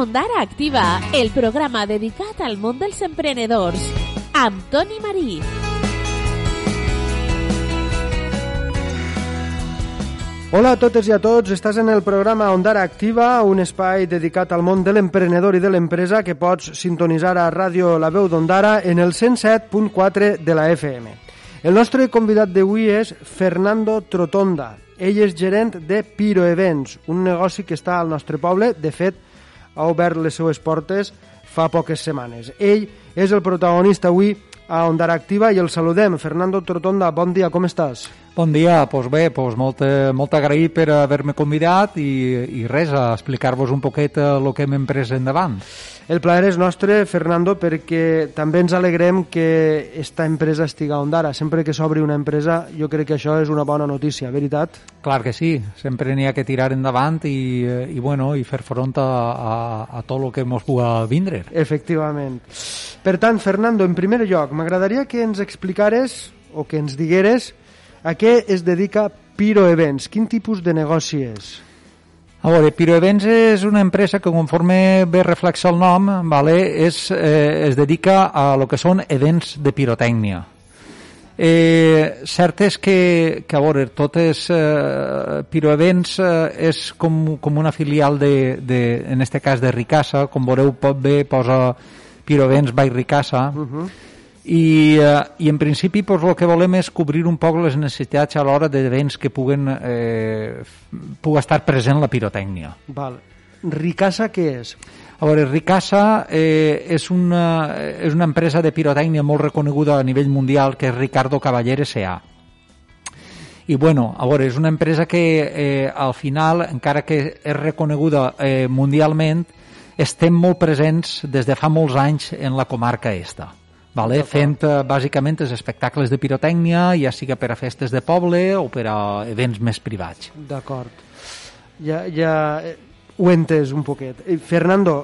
Ondara Activa, el programa dedicat al món dels emprenedors, amb Toni Marí. Hola a totes i a tots, estàs en el programa Ondara Activa, un espai dedicat al món de l'emprenedor i de l'empresa que pots sintonitzar a Ràdio La Veu d'Ondara en el 107.4 de la FM. El nostre convidat d'avui és Fernando Trotonda. Ell és gerent de Piro Events, un negoci que està al nostre poble. De fet, ha obert les seues portes fa poques setmanes. Ell és el protagonista avui a Ondara Activa i el saludem. Fernando Trotonda, bon dia, com estàs? Bon dia, doncs bé, doncs molt, molt agraït per haver-me convidat i, i res, a explicar-vos un poquet el que hem emprès endavant. El plaer és nostre, Fernando, perquè també ens alegrem que esta empresa estiga on ara. Sempre que s'obri una empresa, jo crec que això és una bona notícia, veritat? Clar que sí, sempre n'hi ha que tirar endavant i, i, bueno, i fer front a, a, a tot el que ens pugui vindre. Efectivament. Per tant, Fernando, en primer lloc, m'agradaria que ens explicares o que ens digueres a què es dedica Piro Events? Quin tipus de negoci és? A veure, Piro Events és una empresa que conforme bé reflexa el nom, vale, és, eh, es dedica a lo que són events de pirotècnia. Eh, cert és que, que a veure, totes eh, Events eh, és com, com una filial de, de, en este cas de Ricasa, com veureu pot bé posa Events by Ricasa, uh -huh i, eh, i en principi pues, el que volem és cobrir un poc les necessitats a l'hora d'events que puguen eh, pugui estar present la pirotècnia. Val. Ricasa què és? A veure, Ricasa eh, és, una, és una empresa de pirotècnia molt reconeguda a nivell mundial que és Ricardo Cavaller S.A. I bueno, a veure, és una empresa que eh, al final, encara que és reconeguda eh, mundialment, estem molt presents des de fa molts anys en la comarca esta vale? fent uh, bàsicament els espectacles de pirotècnia, ja siga per a festes de poble o per a events més privats. D'acord. Ja, ja eh, ho he entès un poquet. Eh, Fernando,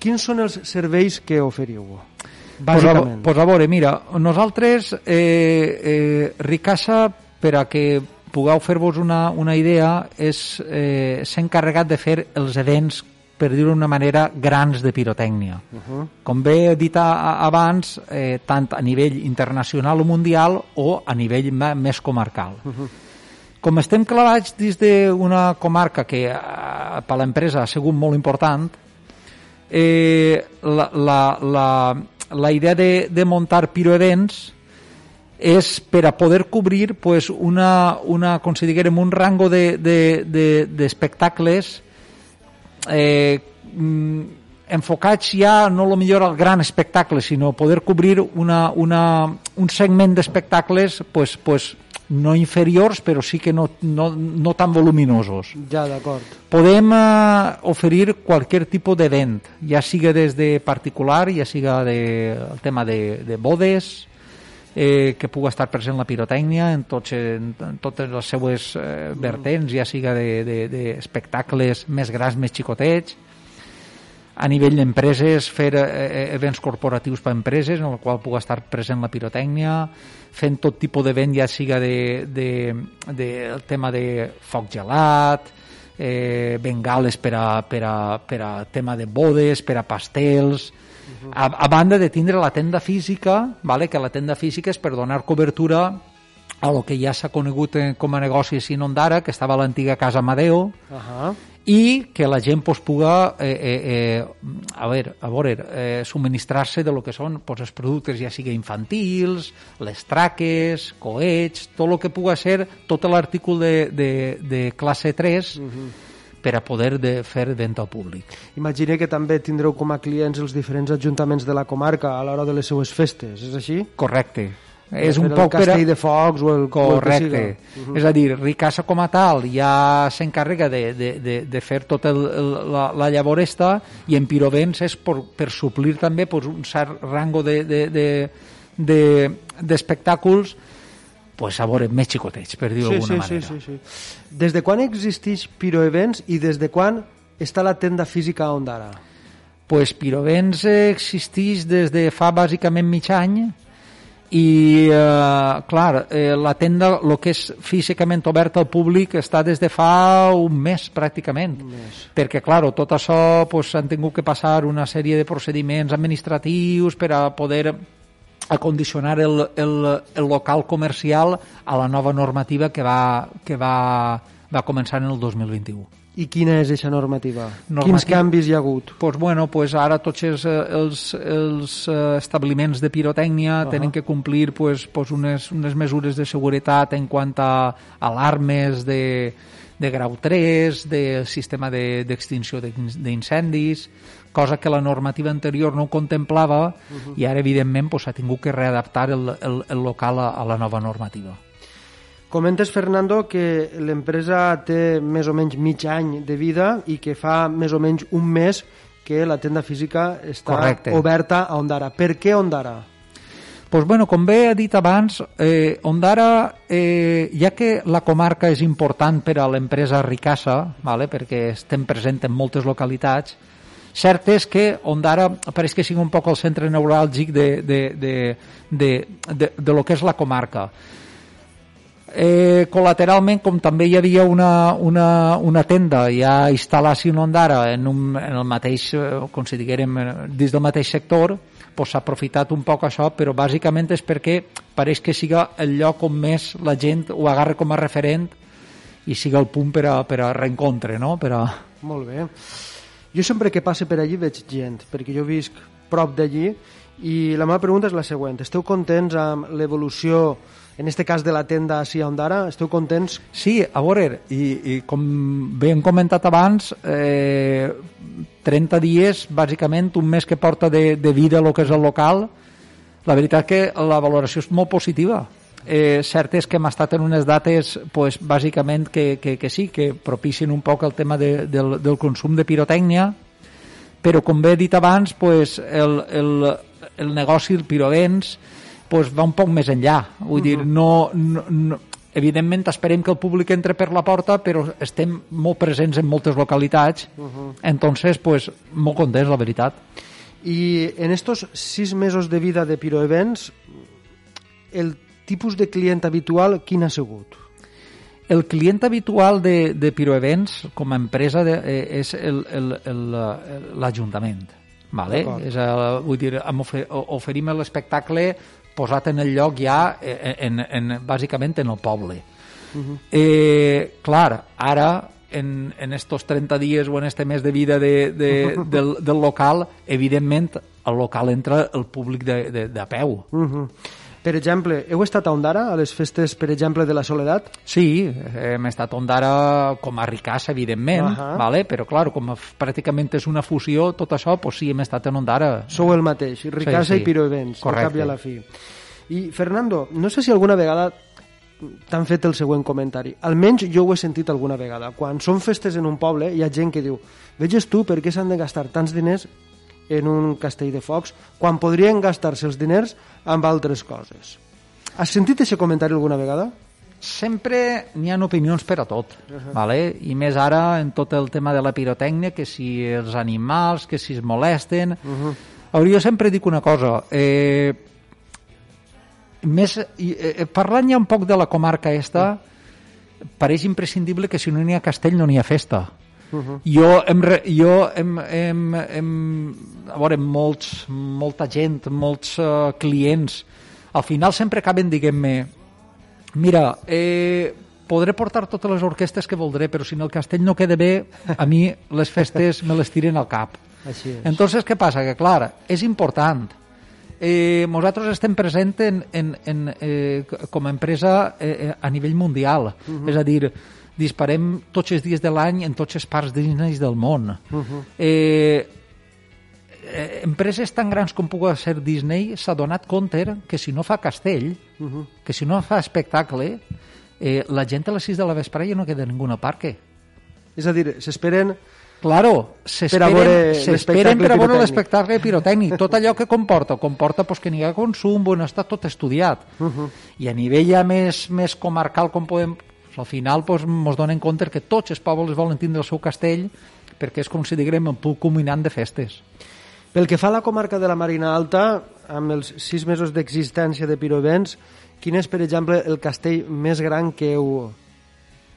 quins són els serveis que oferiu? Bàsicament. Pues a, pues a veure, mira, nosaltres, eh, eh, Ricasa, per a que pugueu fer-vos una, una idea, és eh, s'ha encarregat de fer els events per dir-ho d'una manera, grans de pirotècnia. Uh -huh. Com bé he dit abans, eh, tant a nivell internacional o mundial o a nivell més comarcal. Uh -huh. Com estem clavats dins d'una comarca que eh, per l'empresa ha sigut molt important, eh, la, la, la, la idea de, de muntar piroevents és per a poder cobrir pues, una, una, com si diguérem, un rango d'espectacles de, de, de eh, mm, enfocats ja no lo millor al gran espectacle, sinó poder cobrir una, una, un segment d'espectacles pues, pues, no inferiors, però sí que no, no, no tan voluminosos. Ja, d'acord. Podem eh, oferir qualsevol tipus d'event, ja siga des de particular, ja siga de, el tema de, de bodes, eh, que pugui estar present la pirotècnia en, tots, en, en totes les seues eh, vertents, ja siga d'espectacles de, de, més grans, més xicotets, a nivell d'empreses, fer eh, eh, events corporatius per empreses en el qual pugui estar present la pirotècnia, fent tot tipus d'event, ja siga de, de, de, tema de foc gelat, eh, bengales per a, per, a, per a tema de bodes, per a pastels, a, a banda de tindre la tenda física, vale? que la tenda física és per donar cobertura a lo que ja s'ha conegut com a negoci a Sinondara, que estava a l'antiga Casa Amadeo, uh -huh. i que la gent pues, puga eh, eh, eh, a veure, a veure eh, subministrar-se de lo que són pues, els productes ja sigui infantils, les traques, coets, tot el que puga ser tot l'artícul de, de, de classe 3 uh -huh per a poder de fer venda al públic. Imagine que també tindreu com a clients els diferents ajuntaments de la comarca a l'hora de les seues festes, és així? Correcte. És un poc per a... de Focs o el, Correcte. O el uh -huh. És a dir, Ricassa com a tal ja s'encarrega de, de, de, de fer tota la, la llavoresta i en Pirovents és per, per suplir també pues, un cert rango d'espectacles de, de, de, pues, a veure, més xicotets, per dir-ho sí, d'alguna sí, manera. Sí, sí, sí. Des de quan existeix Piroevents i des de quan està la tenda física a Pues Pirovents existeix des de fa bàsicament mig any i eh, clar, eh, la tenda el que és físicament oberta al públic està des de fa un mes pràcticament un mes. perquè clar, tot això pues, han tingut que passar una sèrie de procediments administratius per a poder acondicionar el, el, el local comercial a la nova normativa que va, que va, va començar en el 2021 i quina és aquesta normativa? normativa? Quins canvis hi ha hagut? Pues, bueno, pues ara tots els, els, els establiments de pirotècnia uh -huh. tenen que complir pues, pues unes, unes mesures de seguretat en quant a alarmes de, de grau 3, del sistema d'extinció de, d'incendis, cosa que la normativa anterior no contemplava uh -huh. i ara, evidentment, s'ha pues, tingut que readaptar el, el, el local a, a la nova normativa. Comentes, Fernando, que l'empresa té més o menys mig any de vida i que fa més o menys un mes que la tenda física està Correcte. oberta a Ondara. Per què Ondara? Pues bueno, com bé he dit abans, eh, Ondara, eh, ja que la comarca és important per a l'empresa Ricassa, vale, perquè estem present en moltes localitats, cert és que Ondara pareix que sigui un poc el centre neuràlgic de, de, de, de, de, de lo que és la comarca eh, col·lateralment, com també hi havia una, una, una tenda ja instal·lació Ondara en, un, en el mateix, eh, com si diguérem, eh, dins del mateix sector, s'ha pues, aprofitat un poc això, però bàsicament és perquè pareix que siga el lloc on més la gent ho agarra com a referent i siga el punt per a, per a reencontre, no? Per a... Molt bé. Jo sempre que passe per allí veig gent, perquè jo visc prop d'allí, i la meva pregunta és la següent. Esteu contents amb l'evolució en este cas de la tenda a Ondara, esteu contents? Sí, a veure, i, i com bé hem comentat abans, eh, 30 dies, bàsicament, un mes que porta de, de vida el que és el local, la veritat que la valoració és molt positiva. Eh, cert és que hem estat en unes dates pues, bàsicament que, que, que sí, que propicien un poc el tema de, del, del consum de pirotècnia, però com bé he dit abans, pues, el, el, el negoci, el pirovents, pues, va un poc més enllà. Vull uh -huh. dir, no, no, no, evidentment esperem que el públic entre per la porta, però estem molt presents en moltes localitats, uh -huh. entonces, pues, molt contents, la veritat. I en estos sis mesos de vida de Piroevents, el tipus de client habitual quin ha sigut? El client habitual de, de Piroevents com a empresa de, eh, és l'Ajuntament. Vale? És, el, vull dir, ofer, oferim l'espectacle posat en el lloc ja eh, en, en, bàsicament en el poble. Uh -huh. eh, clar, ara en, en estos 30 dies o en este mes de vida de, de, del, del local, evidentment al local entra el públic de, de, de peu. Uh -huh. Per exemple, heu estat a Ondara, a les festes, per exemple, de la Soledat? Sí, hem estat a Ondara com a Ricassa, evidentment, uh -huh. vale? però, clar, com pràcticament és una fusió, tot això, pues sí, hem estat a Ondara. Sou el mateix, Ricassa sí, sí. i Piro Events, Correcte. cap i a la fi. I, Fernando, no sé si alguna vegada t'han fet el següent comentari. Almenys jo ho he sentit alguna vegada. Quan són festes en un poble, hi ha gent que diu veges tu per què s'han de gastar tants diners en un castell de focs quan podrien gastar-se els diners amb altres coses. Has sentit aquest comentari alguna vegada? Sempre n'hi ha opinions per a tot, uh -huh. vale? i més ara en tot el tema de la pirotècnia, que si els animals, que si es molesten... Uh -huh. Jo sempre dic una cosa, eh, més, eh, parlant ja un poc de la comarca esta, uh -huh. pareix imprescindible que si no n'hi ha castell no n'hi ha festa. Uh -huh. Jo, hem, jo hem, hem, hem, a veure, molts, molta gent, molts uh, clients, al final sempre acaben diguem-me mira, eh, podré portar totes les orquestes que voldré, però si en el castell no queda bé, a mi les festes me les tiren al cap. Així és. Entonces, què passa? Que, clar, és important. Eh, nosaltres estem present en, en, en, eh, com a empresa eh, a nivell mundial. Uh -huh. És a dir, disparem tots els dies de l'any en tots els parcs Disney del món. Uh -huh. eh, eh, empreses tan grans com pugui ser Disney s'ha donat compte que si no fa castell, uh -huh. que si no fa espectacle, eh, la gent a les 6 de la vesprada ja no queda ningú al parc. És a dir, s'esperen Claro, s'esperen per a veure l'espectacle pirotècnic. Tot allò que comporta, comporta pues, que n'hi ha consum, bueno, està tot estudiat. Uh -huh. I a nivell ja més, més comarcal, com podem al final pues, ens donen compte que tots els pobles volen tindre el seu castell perquè és com si diguem el punt culminant de festes. Pel que fa a la comarca de la Marina Alta, amb els sis mesos d'existència de Pirovents, quin és, per exemple, el castell més gran que heu,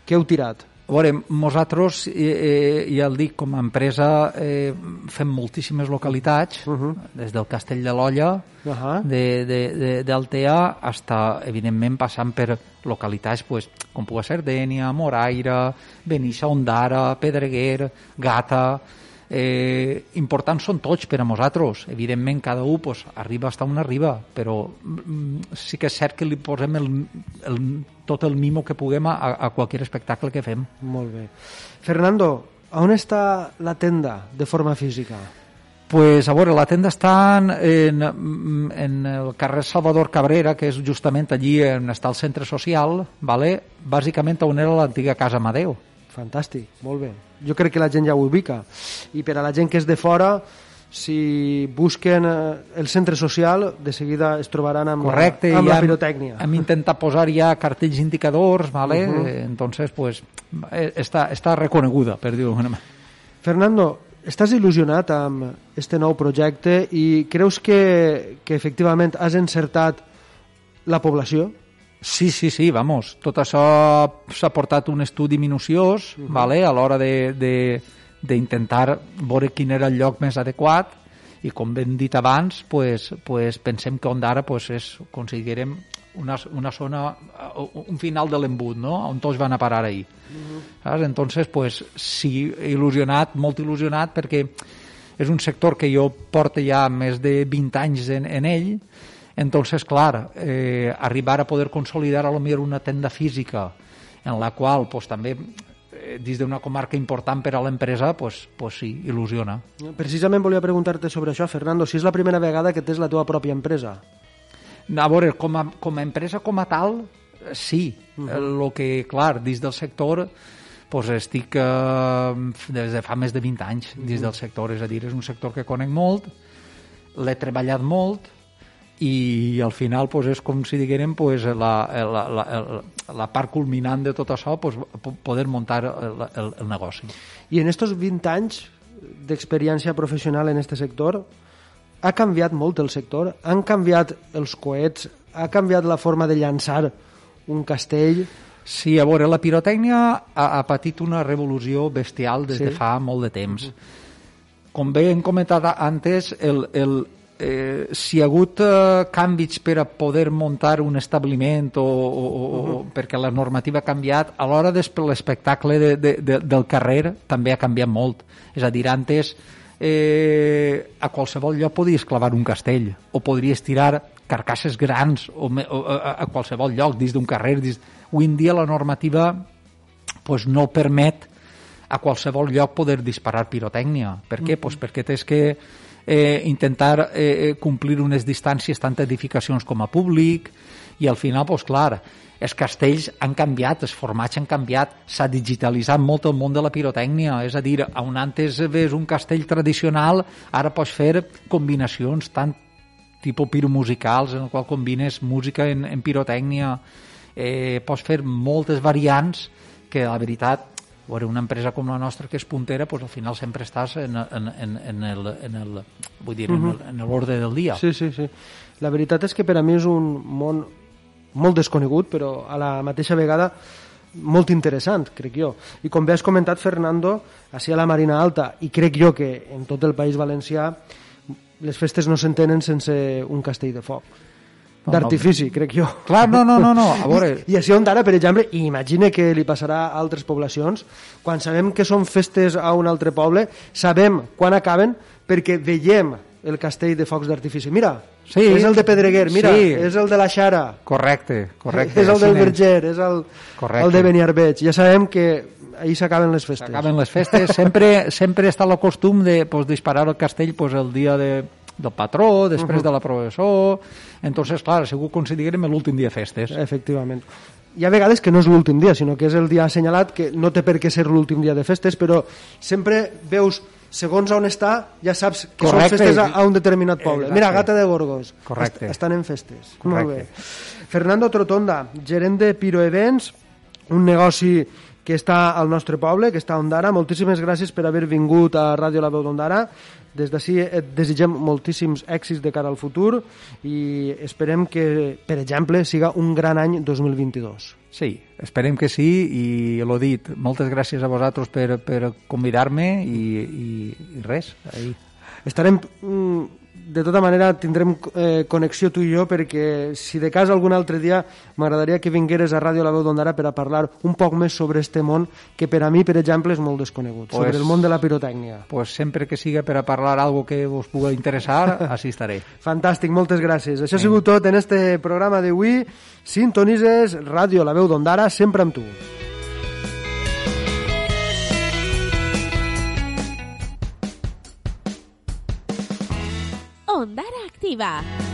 que heu tirat? A veure, nosaltres, eh, eh, ja el dic, com a empresa eh, fem moltíssimes localitats, uh -huh. des del Castell de l'Olla, uh -huh. d'Altea, hasta, evidentment, passant per localitats pues, com pugui ser Dènia, Moraire, Benissa, Ondara, Pedreguer, Gata, eh, importants són tots per a nosaltres. Evidentment, cada un pues, arriba fins on arriba, però mm, sí que és cert que li posem el, el, tot el mimo que puguem a, a qualsevol espectacle que fem. Molt bé. Fernando, on està la tenda de forma física? Pues, a veure, la tenda està en, en el carrer Salvador Cabrera, que és justament allí on està el centre social, vale? bàsicament on era l'antiga Casa Amadeu. Fantàstic, molt bé. Jo crec que la gent ja ho ubica. I per a la gent que és de fora, si busquen eh, el centre social, de seguida es trobaran amb, Correcte, la, amb la pirotècnia. Hem intentat posar ja cartells indicadors, ¿vale? Uh -huh. entonces pues eh, està, està reconeguda, per dir-ho d'alguna manera. Fernando, estàs il·lusionat amb este nou projecte i creus que, que efectivament has encertat la població? Sí, sí, sí, vamos. Tot això s'ha portat un estudi minuciós uh -huh. vale? a l'hora d'intentar veure quin era el lloc més adequat i com ben dit abans, pues, pues pensem que Ondara pues, és, considerem una, una zona, un final de l'embut, no? on tots van a parar ahir. Uh -huh. Entonces, pues, sí, il·lusionat, molt il·lusionat, perquè és un sector que jo porto ja més de 20 anys en, en ell, Entonces, clar, eh, arribar a poder consolidar a lo millor una tenda física en la qual pues, també eh, dins d'una comarca important per a l'empresa, pues, pues sí, il·lusiona. Precisament volia preguntar-te sobre això, Fernando, si és la primera vegada que tens la teva pròpia empresa. A veure, com a, com a empresa com a tal, sí. Uh -huh. El que, clar, dins del sector pues estic eh, des de fa més de 20 anys dins del sector, és a dir, és un sector que conec molt, l'he treballat molt, i al final pues, és com si diguérem pues, la, la, la, la part culminant de tot això pues, poder muntar el, el, el negoci. I en estos 20 anys d'experiència professional en este sector ha canviat molt el sector? Han canviat els coets? Ha canviat la forma de llançar un castell? Sí, a veure, la pirotècnia ha, ha patit una revolució bestial des sí? de fa molt de temps. Com bé hem comentat antes, el, el, eh, si hi ha hagut eh, canvis per a poder muntar un establiment o, o, o, uh -huh. perquè la normativa ha canviat, a l'hora de l'espectacle de, de, de, del carrer també ha canviat molt. És a dir, antes eh, a qualsevol lloc podies clavar un castell o podries tirar carcasses grans o, o a, a qualsevol lloc, dins d'un carrer. Dins... Avui en dia la normativa pues, no permet a qualsevol lloc poder disparar pirotècnia. Per què? Uh -huh. pues perquè tens que eh, intentar eh, eh, complir unes distàncies tant edificacions com a públic i al final, doncs clar, els castells han canviat, els formats han canviat, s'ha digitalitzat molt el món de la pirotècnia, és a dir, on antes ves un castell tradicional, ara pots fer combinacions tant tipus piromusicals, en el qual combines música en, en pirotècnia, eh, pots fer moltes variants que la veritat veure, una empresa com la nostra que és puntera, doncs al final sempre estàs en, en, en, en el, en el, vull dir, uh -huh. en l'ordre del dia. Sí, sí, sí. La veritat és que per a mi és un món molt desconegut, però a la mateixa vegada molt interessant, crec jo. I com bé has comentat, Fernando, així a la Marina Alta, i crec jo que en tot el País Valencià les festes no s'entenen sense un castell de foc d'artifici, no. crec jo. Clar, no, no, no, no. A veure... I així on d'ara, per exemple, imagina que li passarà a altres poblacions, quan sabem que són festes a un altre poble, sabem quan acaben perquè veiem el castell de focs d'artifici. Mira, sí, és el de Pedreguer, mira, sí. és el de la Xara. Correcte, correcte. És el del Verger, és el, correcte. el de Beniarbeig. Ja sabem que ahir s'acaben les festes. S'acaben les festes. Sempre, sempre està el costum de pues, disparar el castell pues, el dia de del patró, després uh -huh. de la professor... Entonces, clar, segur que considerem l'últim dia de festes. Efectivament. Hi ha vegades que no és l'últim dia, sinó que és el dia assenyalat, que no té per què ser l'últim dia de festes, però sempre veus segons on està, ja saps que Correcte. són festes a, a un determinat poble. Exacte. Mira, Gata de Gorgos, Correcte. Est estan en festes. Correcte. Molt bé. Fernando Trotonda, gerent de Piro Events, un negoci que està al nostre poble, que està a Ondara. Moltíssimes gràcies per haver vingut a Ràdio La Veu d'Ondara. Des d'ací et desitgem moltíssims èxits de cara al futur i esperem que, per exemple, siga un gran any 2022. Sí, esperem que sí i l'ho dit, moltes gràcies a vosaltres per, per convidar-me i, i, i res, ahí. Estarem mm, de tota manera tindrem eh, connexió tu i jo perquè si de cas algun altre dia m'agradaria que vingueres a Ràdio La Veu d'Ondara per a parlar un poc més sobre este món que per a mi, per exemple, és molt desconegut, pues, sobre el món de la pirotècnia. Pues sempre que siga per a parlar algo que us pugui interessar, així estaré. Fantàstic, moltes gràcies. Això ha sigut tot en este programa d'avui. Sintonises Ràdio La Veu d'Ondara, sempre amb tu. Activa.